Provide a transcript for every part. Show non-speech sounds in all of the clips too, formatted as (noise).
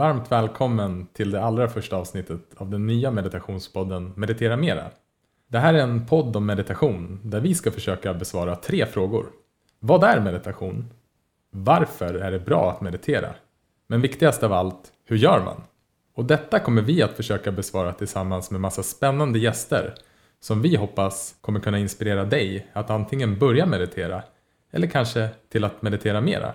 Varmt välkommen till det allra första avsnittet av den nya meditationspodden Meditera Mera. Det här är en podd om meditation där vi ska försöka besvara tre frågor. Vad är meditation? Varför är det bra att meditera? Men viktigast av allt, hur gör man? Och detta kommer vi att försöka besvara tillsammans med massa spännande gäster som vi hoppas kommer kunna inspirera dig att antingen börja meditera eller kanske till att meditera mera.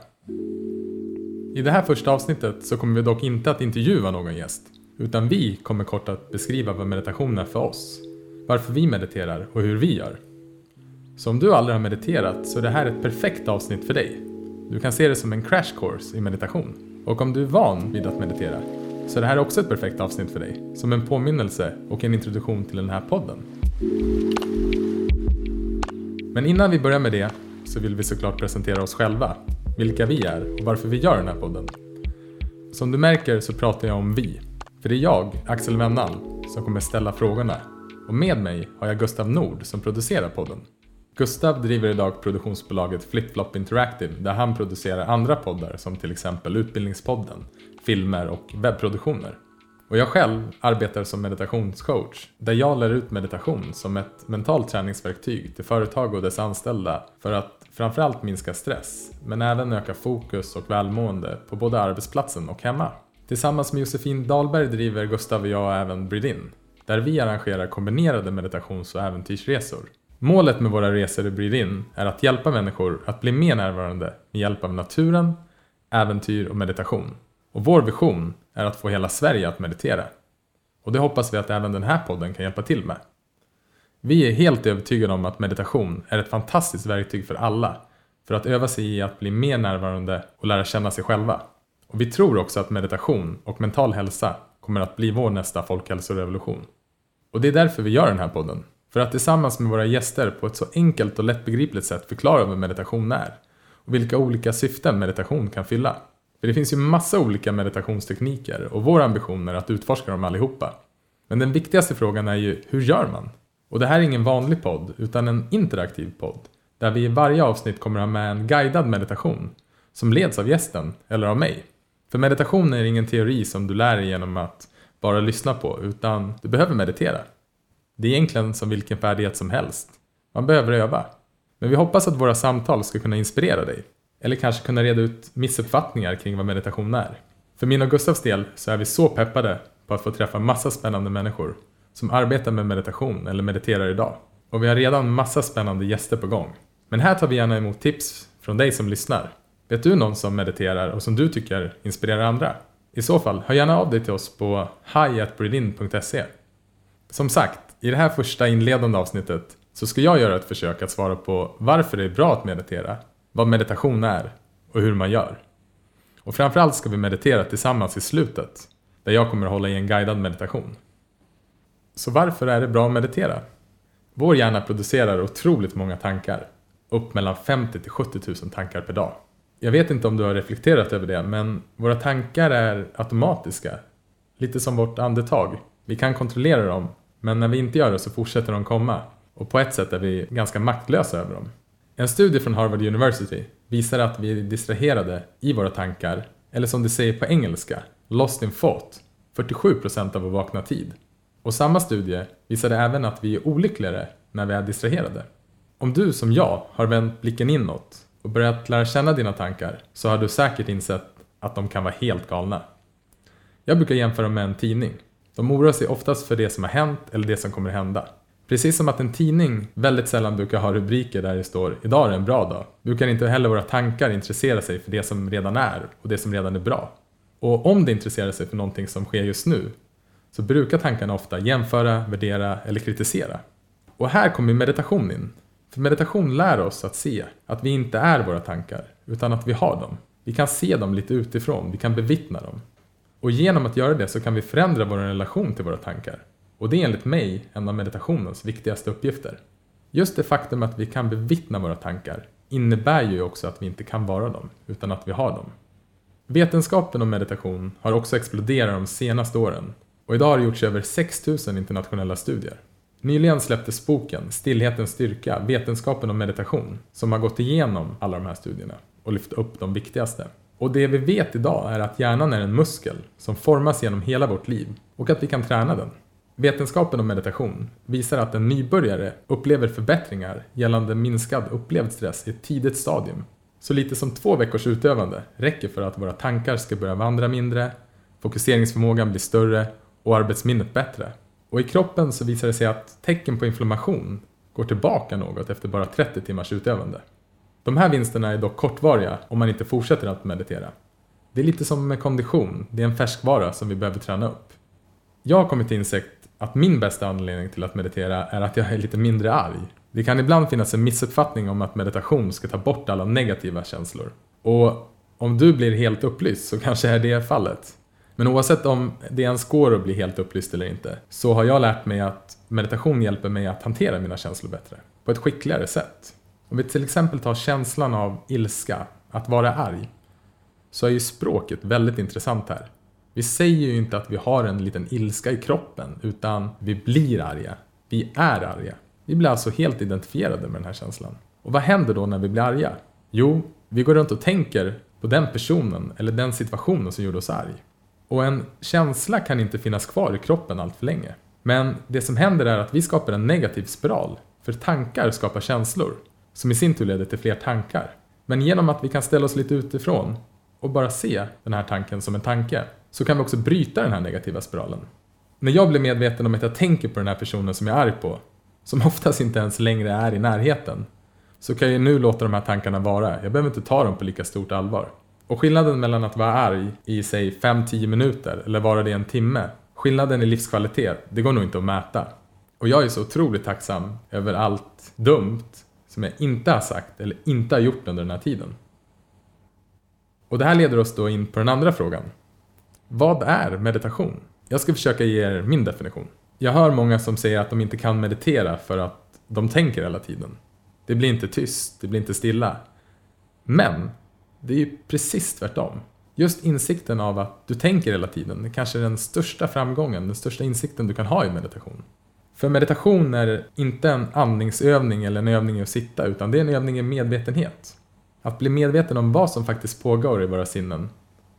I det här första avsnittet så kommer vi dock inte att intervjua någon gäst, utan vi kommer kort att beskriva vad meditation är för oss, varför vi mediterar och hur vi gör. Så om du aldrig har mediterat så är det här ett perfekt avsnitt för dig. Du kan se det som en crash course i meditation. Och om du är van vid att meditera så är det här också ett perfekt avsnitt för dig, som en påminnelse och en introduktion till den här podden. Men innan vi börjar med det så vill vi såklart presentera oss själva, vilka vi är och varför vi gör den här podden. Som du märker så pratar jag om vi, för det är jag, Axel Wennan, som kommer ställa frågorna. Och med mig har jag Gustav Nord som producerar podden. Gustav driver idag produktionsbolaget FlipFlop Interactive där han producerar andra poddar som till exempel Utbildningspodden, filmer och webbproduktioner. Och jag själv arbetar som meditationscoach där jag lär ut meditation som ett mentalt träningsverktyg till företag och dess anställda för att framförallt minska stress men även öka fokus och välmående på både arbetsplatsen och hemma. Tillsammans med Josefin Dahlberg driver Gustav och jag även Bridin där vi arrangerar kombinerade meditations och äventyrsresor. Målet med våra resor i Bridin är att hjälpa människor att bli mer närvarande med hjälp av naturen, äventyr och meditation. Och vår vision är att få hela Sverige att meditera. Och det hoppas vi att även den här podden kan hjälpa till med. Vi är helt övertygade om att meditation är ett fantastiskt verktyg för alla för att öva sig i att bli mer närvarande och lära känna sig själva. Och vi tror också att meditation och mental hälsa kommer att bli vår nästa folkhälsorevolution. Och det är därför vi gör den här podden. För att tillsammans med våra gäster på ett så enkelt och lättbegripligt sätt förklara vad meditation är och vilka olika syften meditation kan fylla. För det finns ju massa olika meditationstekniker och vår ambition är att utforska dem allihopa. Men den viktigaste frågan är ju, hur gör man? Och det här är ingen vanlig podd, utan en interaktiv podd. Där vi i varje avsnitt kommer ha med en guidad meditation som leds av gästen eller av mig. För meditation är ingen teori som du lär dig genom att bara lyssna på, utan du behöver meditera. Det är egentligen som vilken färdighet som helst. Man behöver öva. Men vi hoppas att våra samtal ska kunna inspirera dig. Eller kanske kunna reda ut missuppfattningar kring vad meditation är. För min och Gustavs del så är vi så peppade på att få träffa massa spännande människor som arbetar med meditation eller mediterar idag. Och vi har redan massa spännande gäster på gång. Men här tar vi gärna emot tips från dig som lyssnar. Vet du någon som mediterar och som du tycker inspirerar andra? I så fall, hör gärna av dig till oss på hiatbreedin.se. Som sagt, i det här första inledande avsnittet så ska jag göra ett försök att svara på varför det är bra att meditera, vad meditation är och hur man gör. Och framförallt ska vi meditera tillsammans i slutet, där jag kommer att hålla i en guidad meditation. Så varför är det bra att meditera? Vår hjärna producerar otroligt många tankar, upp mellan 50 till 70 000 tankar per dag. Jag vet inte om du har reflekterat över det, men våra tankar är automatiska. Lite som vårt andetag. Vi kan kontrollera dem, men när vi inte gör det så fortsätter de komma. Och på ett sätt är vi ganska maktlösa över dem. En studie från Harvard University visar att vi är distraherade i våra tankar, eller som det säger på engelska, lost in thought, 47% av vår vakna tid. Och samma studie visade även att vi är olyckligare när vi är distraherade. Om du som jag har vänt blicken inåt och börjat lära känna dina tankar så har du säkert insett att de kan vara helt galna. Jag brukar jämföra med en tidning. De oroar sig oftast för det som har hänt eller det som kommer hända. Precis som att en tidning väldigt sällan brukar ha rubriker där det står “Idag är en bra dag” brukar inte heller våra tankar intressera sig för det som redan är och det som redan är bra. Och om det intresserar sig för någonting som sker just nu så brukar tankarna ofta jämföra, värdera eller kritisera. Och här kommer meditation in. För meditation lär oss att se att vi inte är våra tankar, utan att vi har dem. Vi kan se dem lite utifrån, vi kan bevittna dem. Och genom att göra det så kan vi förändra vår relation till våra tankar. Och det är enligt mig en av meditationens viktigaste uppgifter. Just det faktum att vi kan bevittna våra tankar innebär ju också att vi inte kan vara dem, utan att vi har dem. Vetenskapen om meditation har också exploderat de senaste åren och idag har det gjorts över 6000 internationella studier. Nyligen släpptes boken Stillhetens styrka, vetenskapen om meditation, som har gått igenom alla de här studierna och lyft upp de viktigaste. Och det vi vet idag är att hjärnan är en muskel som formas genom hela vårt liv och att vi kan träna den. Vetenskapen om meditation visar att en nybörjare upplever förbättringar gällande minskad upplevd stress i ett tidigt stadium. Så lite som två veckors utövande räcker för att våra tankar ska börja vandra mindre, fokuseringsförmågan blir större och arbetsminnet bättre. Och i kroppen så visar det sig att tecken på inflammation går tillbaka något efter bara 30 timmars utövande. De här vinsterna är dock kortvariga om man inte fortsätter att meditera. Det är lite som med kondition, det är en färskvara som vi behöver träna upp. Jag har kommit till insikt att min bästa anledning till att meditera är att jag är lite mindre arg. Det kan ibland finnas en missuppfattning om att meditation ska ta bort alla negativa känslor. Och om du blir helt upplyst så kanske är det fallet. Men oavsett om det ens går att bli helt upplyst eller inte så har jag lärt mig att meditation hjälper mig att hantera mina känslor bättre. På ett skickligare sätt. Om vi till exempel tar känslan av ilska, att vara arg, så är ju språket väldigt intressant här. Vi säger ju inte att vi har en liten ilska i kroppen, utan vi blir arga. Vi är arga. Vi blir alltså helt identifierade med den här känslan. Och vad händer då när vi blir arga? Jo, vi går runt och tänker på den personen eller den situationen som gjorde oss arg. Och en känsla kan inte finnas kvar i kroppen allt för länge. Men det som händer är att vi skapar en negativ spiral. För tankar skapar känslor, som i sin tur leder till fler tankar. Men genom att vi kan ställa oss lite utifrån och bara se den här tanken som en tanke, så kan vi också bryta den här negativa spiralen. När jag blir medveten om att jag tänker på den här personen som jag är arg på, som (laughs) oftast inte ens längre är i närheten, så kan jag nu låta de här tankarna vara. Jag behöver inte ta dem på lika stort allvar. Och skillnaden mellan att vara arg i säg 5-10 minuter eller vara det en timme, skillnaden i livskvalitet, det går nog inte att mäta. Och jag är så otroligt tacksam över allt dumt som jag inte har sagt eller inte har gjort under den här tiden. Och det här leder oss då in på den andra frågan. Vad är meditation? Jag ska försöka ge er min definition. Jag hör många som säger att de inte kan meditera för att de tänker hela tiden. Det blir inte tyst, det blir inte stilla. Men det är ju precis tvärtom. Just insikten av att du tänker hela tiden är kanske den största framgången, den största insikten du kan ha i meditation. För meditation är inte en andningsövning eller en övning i att sitta, utan det är en övning i medvetenhet. Att bli medveten om vad som faktiskt pågår i våra sinnen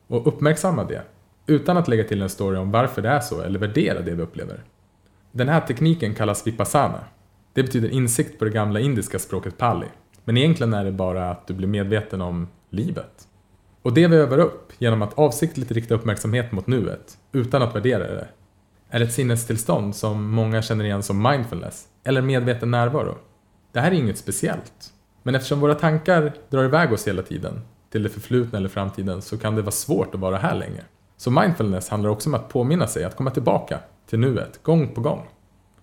och uppmärksamma det, utan att lägga till en story om varför det är så eller värdera det vi upplever. Den här tekniken kallas vipassana. Det betyder insikt på det gamla indiska språket pali. Men egentligen är det bara att du blir medveten om livet. Och det vi övar upp genom att avsiktligt rikta uppmärksamhet mot nuet, utan att värdera det, är ett sinnestillstånd som många känner igen som mindfulness, eller medveten närvaro. Det här är inget speciellt. Men eftersom våra tankar drar iväg oss hela tiden, till det förflutna eller framtiden, så kan det vara svårt att vara här länge. Så mindfulness handlar också om att påminna sig att komma tillbaka till nuet, gång på gång.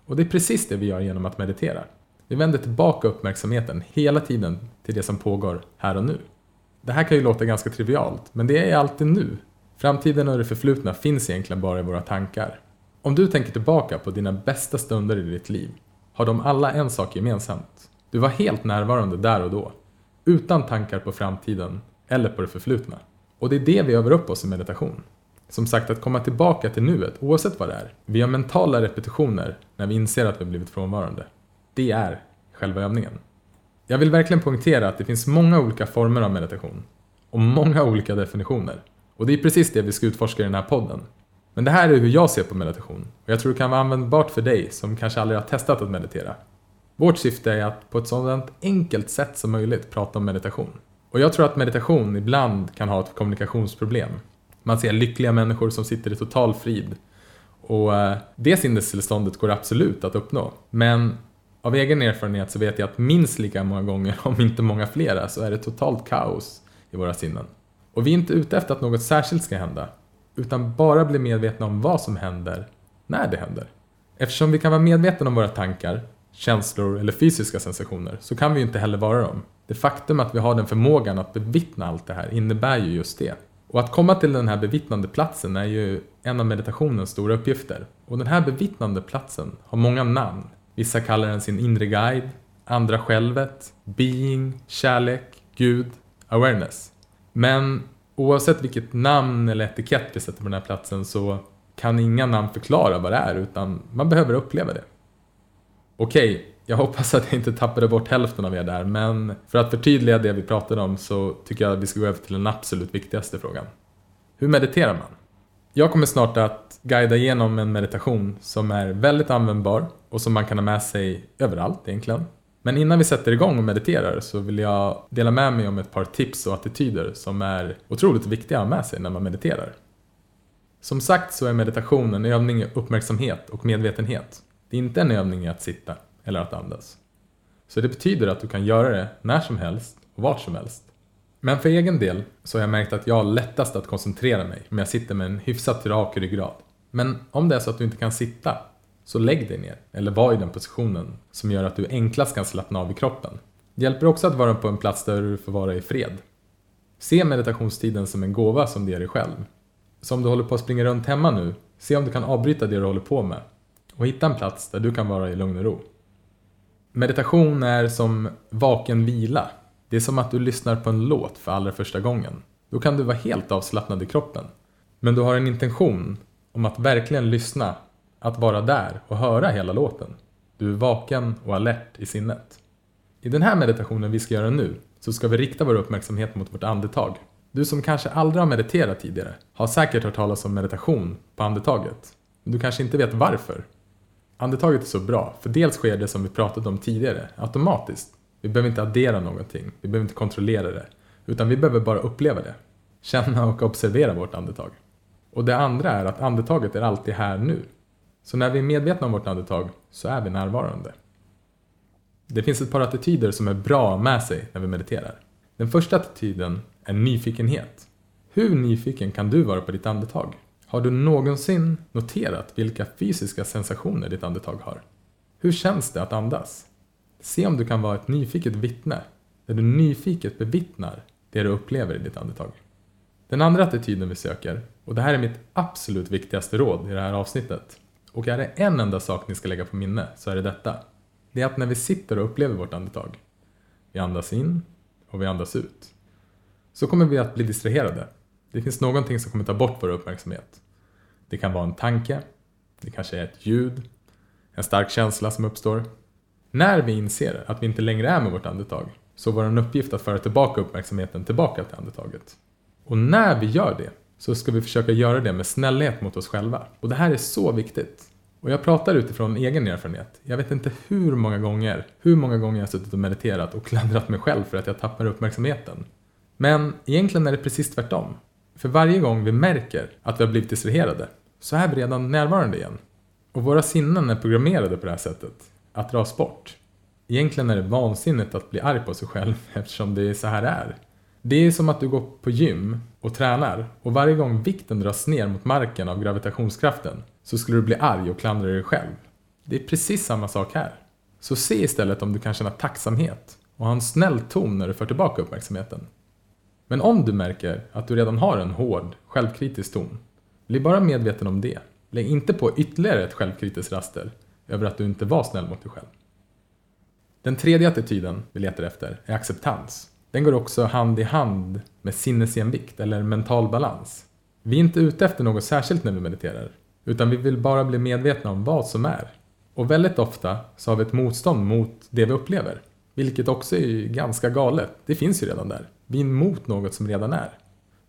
Och det är precis det vi gör genom att meditera. Vi vänder tillbaka uppmärksamheten hela tiden till det som pågår här och nu. Det här kan ju låta ganska trivialt, men det är alltid nu. Framtiden och det förflutna finns egentligen bara i våra tankar. Om du tänker tillbaka på dina bästa stunder i ditt liv, har de alla en sak gemensamt. Du var helt närvarande där och då, utan tankar på framtiden eller på det förflutna. Och det är det vi övar upp oss i meditation. Som sagt, att komma tillbaka till nuet, oavsett vad det är. Vi gör mentala repetitioner när vi inser att vi blivit frånvarande. Det är själva övningen. Jag vill verkligen poängtera att det finns många olika former av meditation. Och många olika definitioner. Och det är precis det vi ska utforska i den här podden. Men det här är hur jag ser på meditation. Och jag tror det kan vara användbart för dig som kanske aldrig har testat att meditera. Vårt syfte är att på ett sådant enkelt sätt som möjligt prata om meditation. Och jag tror att meditation ibland kan ha ett kommunikationsproblem. Man ser lyckliga människor som sitter i total frid. Och eh, det sinnestillståndet går absolut att uppnå. Men av egen erfarenhet så vet jag att minst lika många gånger, om inte många flera, så är det totalt kaos i våra sinnen. Och vi är inte ute efter att något särskilt ska hända, utan bara bli medvetna om vad som händer när det händer. Eftersom vi kan vara medvetna om våra tankar, känslor eller fysiska sensationer så kan vi ju inte heller vara dem. Det faktum att vi har den förmågan att bevittna allt det här innebär ju just det. Och att komma till den här bevittnande platsen är ju en av meditationens stora uppgifter. Och den här bevittnande platsen har många namn. Vissa kallar den sin inre guide, andra självet, being, kärlek, Gud, awareness. Men oavsett vilket namn eller etikett vi sätter på den här platsen så kan inga namn förklara vad det är utan man behöver uppleva det. Okej, jag hoppas att jag inte tappade bort hälften av er där, men för att förtydliga det vi pratade om så tycker jag att vi ska gå över till den absolut viktigaste frågan. Hur mediterar man? Jag kommer snart att guida igenom en meditation som är väldigt användbar och som man kan ha med sig överallt egentligen. Men innan vi sätter igång och mediterar så vill jag dela med mig om ett par tips och attityder som är otroligt viktiga att ha med sig när man mediterar. Som sagt så är meditation en övning i uppmärksamhet och medvetenhet. Det är inte en övning i att sitta eller att andas. Så det betyder att du kan göra det när som helst och vart som helst. Men för egen del så har jag märkt att jag har lättast att koncentrera mig om jag sitter med en hyfsat rak ryggrad. Men om det är så att du inte kan sitta, så lägg dig ner eller var i den positionen som gör att du enklast kan slappna av i kroppen. Det hjälper också att vara på en plats där du får vara i fred. Se meditationstiden som en gåva som du ger dig själv. Så om du håller på att springa runt hemma nu, se om du kan avbryta det du håller på med och hitta en plats där du kan vara i lugn och ro. Meditation är som vaken vila. Det är som att du lyssnar på en låt för allra första gången. Då kan du vara helt avslappnad i kroppen. Men du har en intention om att verkligen lyssna, att vara där och höra hela låten. Du är vaken och alert i sinnet. I den här meditationen vi ska göra nu så ska vi rikta vår uppmärksamhet mot vårt andetag. Du som kanske aldrig har mediterat tidigare har säkert hört talas om meditation på andetaget. Men du kanske inte vet varför. Andetaget är så bra, för dels sker det som vi pratade om tidigare, automatiskt. Vi behöver inte addera någonting, vi behöver inte kontrollera det, utan vi behöver bara uppleva det. Känna och observera vårt andetag. Och det andra är att andetaget är alltid här nu. Så när vi är medvetna om vårt andetag så är vi närvarande. Det finns ett par attityder som är bra med sig när vi mediterar. Den första attityden är nyfikenhet. Hur nyfiken kan du vara på ditt andetag? Har du någonsin noterat vilka fysiska sensationer ditt andetag har? Hur känns det att andas? Se om du kan vara ett nyfiket vittne, där du nyfiket bevittnar det du upplever i ditt andetag. Den andra attityden vi söker, och det här är mitt absolut viktigaste råd i det här avsnittet, och är det en enda sak ni ska lägga på minne så är det detta. Det är att när vi sitter och upplever vårt andetag, vi andas in och vi andas ut, så kommer vi att bli distraherade. Det finns någonting som kommer ta bort vår uppmärksamhet. Det kan vara en tanke, det kanske är ett ljud, en stark känsla som uppstår. När vi inser att vi inte längre är med vårt andetag så är vår uppgift att föra tillbaka uppmärksamheten tillbaka till andetaget. Och när vi gör det så ska vi försöka göra det med snällhet mot oss själva. Och det här är så viktigt. Och jag pratar utifrån egen erfarenhet. Jag vet inte hur många gånger, hur många gånger jag har suttit och mediterat och klandrat mig själv för att jag tappar uppmärksamheten. Men egentligen är det precis tvärtom. För varje gång vi märker att vi har blivit distraherade så är vi redan närvarande igen. Och våra sinnen är programmerade på det här sättet, att dras bort. Egentligen är det vansinnigt att bli arg på sig själv (laughs) eftersom det är så här det är. Det är som att du går på gym och tränar och varje gång vikten dras ner mot marken av gravitationskraften så skulle du bli arg och klandra dig själv. Det är precis samma sak här. Så se istället om du kan känna tacksamhet och ha en snäll ton när du för tillbaka uppmärksamheten. Men om du märker att du redan har en hård, självkritisk ton, bli bara medveten om det. Lägg inte på ytterligare ett självkritiskt raster över att du inte var snäll mot dig själv. Den tredje attityden vi letar efter är acceptans. Den går också hand i hand med sinnesjämvikt eller mental balans. Vi är inte ute efter något särskilt när vi mediterar, utan vi vill bara bli medvetna om vad som är. Och väldigt ofta så har vi ett motstånd mot det vi upplever, vilket också är ganska galet. Det finns ju redan där. Vi är emot något som redan är.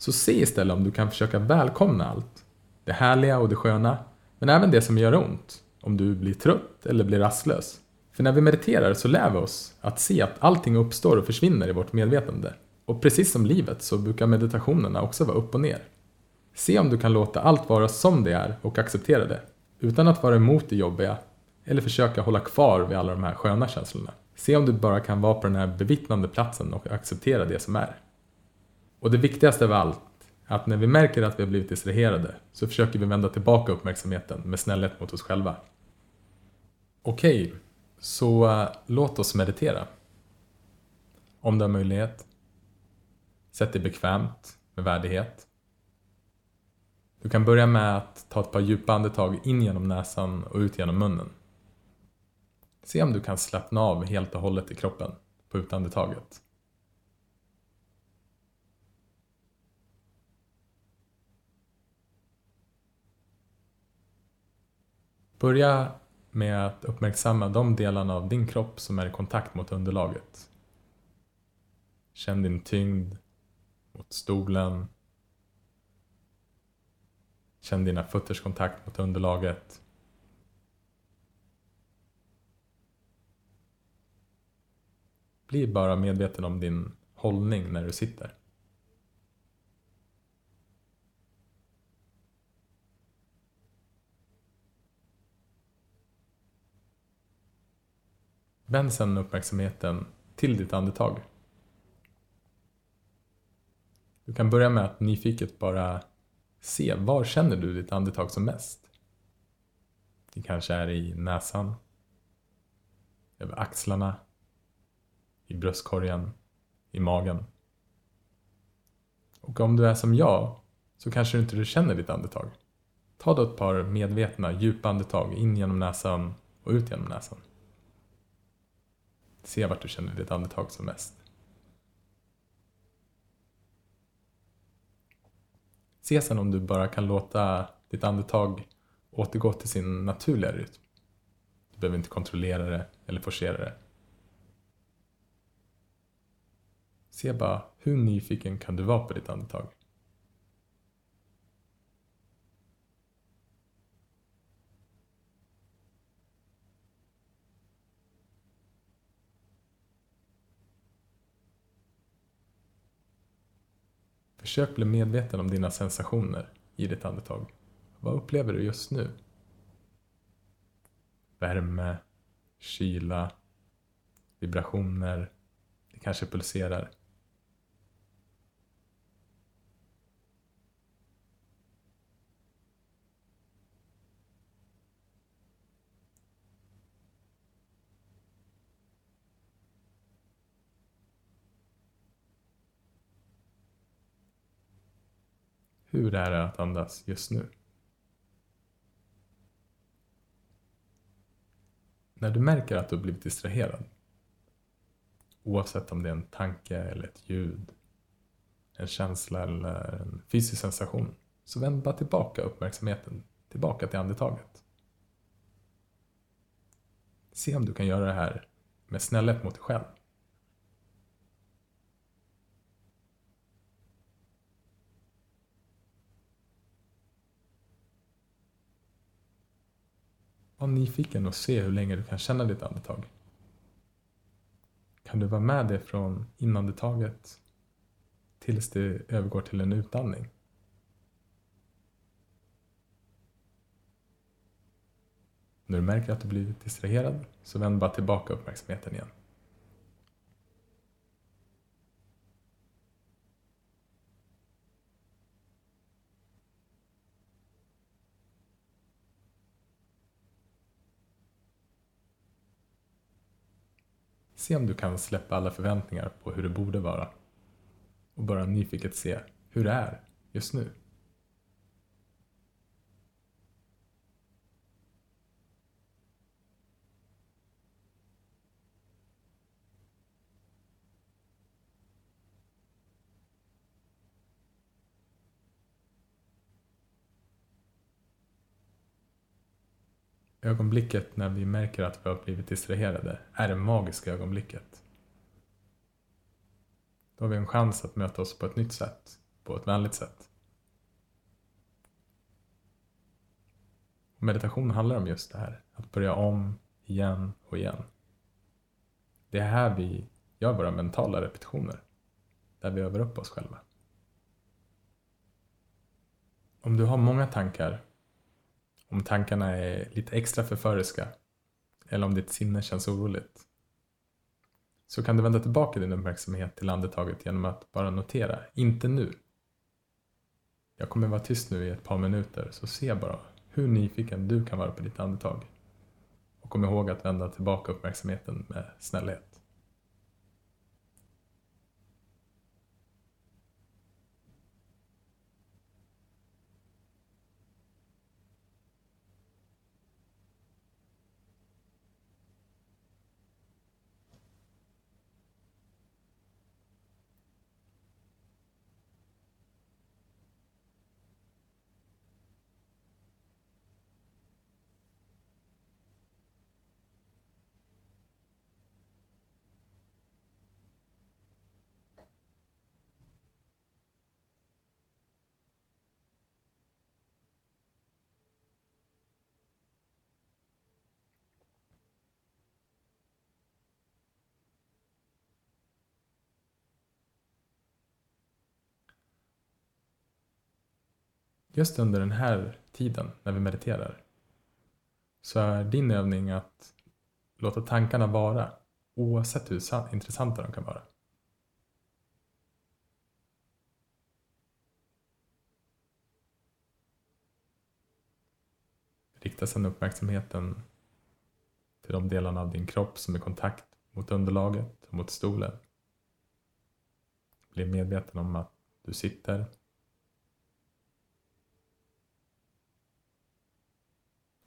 Så se istället om du kan försöka välkomna allt. Det härliga och det sköna, men även det som gör ont. Om du blir trött eller blir rastlös. För när vi mediterar så lär vi oss att se att allting uppstår och försvinner i vårt medvetande. Och precis som livet så brukar meditationerna också vara upp och ner. Se om du kan låta allt vara som det är och acceptera det. Utan att vara emot det jobbiga eller försöka hålla kvar vid alla de här sköna känslorna. Se om du bara kan vara på den här bevittnande platsen och acceptera det som är. Och det viktigaste av allt, att när vi märker att vi har blivit distraherade så försöker vi vända tillbaka uppmärksamheten med snällhet mot oss själva. Okej, så uh, låt oss meditera. Om du har möjlighet. Sätt dig bekvämt med värdighet. Du kan börja med att ta ett par djupa andetag in genom näsan och ut genom munnen. Se om du kan slappna av helt och hållet i kroppen på utandetaget. Börja med att uppmärksamma de delarna av din kropp som är i kontakt mot underlaget. Känn din tyngd mot stolen. Känn dina fötters kontakt mot underlaget. Bli bara medveten om din hållning när du sitter. Vänd sedan uppmärksamheten till ditt andetag. Du kan börja med att nyfiket bara se var känner du ditt andetag som mest? Det kanske är i näsan, över axlarna, i bröstkorgen, i magen. Och om du är som jag så kanske du inte känner ditt andetag. Ta då ett par medvetna djupa andetag in genom näsan och ut genom näsan. Se vart du känner ditt andetag som mest. Se sen om du bara kan låta ditt andetag återgå till sin naturliga rytm. Du behöver inte kontrollera det eller forcera det. Se bara hur nyfiken kan du vara på ditt andetag. Försök bli medveten om dina sensationer i ditt andetag. Vad upplever du just nu? Värme, kyla, vibrationer, det kanske pulserar. Hur är det att andas just nu? När du märker att du har blivit distraherad, oavsett om det är en tanke eller ett ljud, en känsla eller en fysisk sensation, så vänd bara tillbaka uppmärksamheten tillbaka till andetaget. Se om du kan göra det här med snällhet mot dig själv. Var nyfiken och se hur länge du kan känna ditt andetag. Kan du vara med det från inandetaget tills det övergår till en utandning? När du märker att du blivit distraherad så vänd bara tillbaka uppmärksamheten igen. Se om du kan släppa alla förväntningar på hur det borde vara och bara nyfiket se hur det är just nu. Ögonblicket när vi märker att vi har blivit distraherade är det magiska ögonblicket. Då har vi en chans att möta oss på ett nytt sätt, på ett vänligt sätt. meditation handlar om just det här, att börja om igen och igen. Det är här vi gör våra mentala repetitioner, där vi övar upp oss själva. Om du har många tankar om tankarna är lite extra förföriska eller om ditt sinne känns oroligt så kan du vända tillbaka din uppmärksamhet till andetaget genom att bara notera, inte nu. Jag kommer vara tyst nu i ett par minuter så se bara hur nyfiken du kan vara på ditt andetag. Och kom ihåg att vända tillbaka uppmärksamheten med snällhet. Just under den här tiden när vi mediterar så är din övning att låta tankarna vara oavsett hur intressanta de kan vara. Rikta sedan uppmärksamheten till de delarna av din kropp som är i kontakt mot underlaget och mot stolen. Bli medveten om att du sitter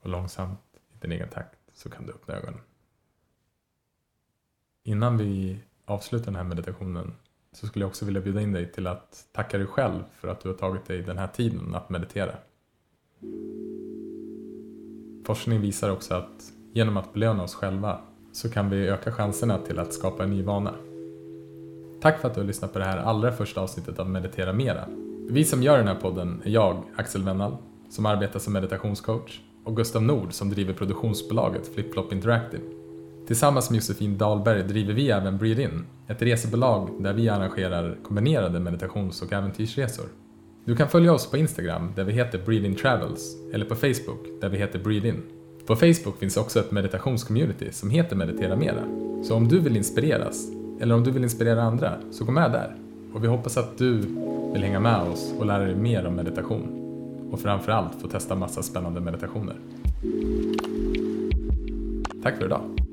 och långsamt i din egen takt så kan du öppna ögonen. Innan vi avslutar den här meditationen så skulle jag också vilja bjuda in dig till att tacka dig själv för att du har tagit dig den här tiden att meditera. Forskning visar också att genom att belöna oss själva så kan vi öka chanserna till att skapa en ny vana. Tack för att du har lyssnat på det här allra första avsnittet av Meditera Mera. Vi som gör den här podden är jag, Axel Wennall, som arbetar som meditationscoach och Gustav Nord som driver produktionsbolaget FlipFlop Interactive. Tillsammans med Josefin Dahlberg driver vi även Breed In, ett resebolag där vi arrangerar kombinerade meditations och äventyrsresor. Du kan följa oss på Instagram där vi heter Breed In Travels eller på Facebook där vi heter Breed In. På Facebook finns också ett meditationscommunity som heter Meditera Mera. Så om du vill inspireras, eller om du vill inspirera andra, så gå med där. Och vi hoppas att du vill hänga med oss och lära dig mer om meditation. Och framförallt få testa massa spännande meditationer. Tack för idag!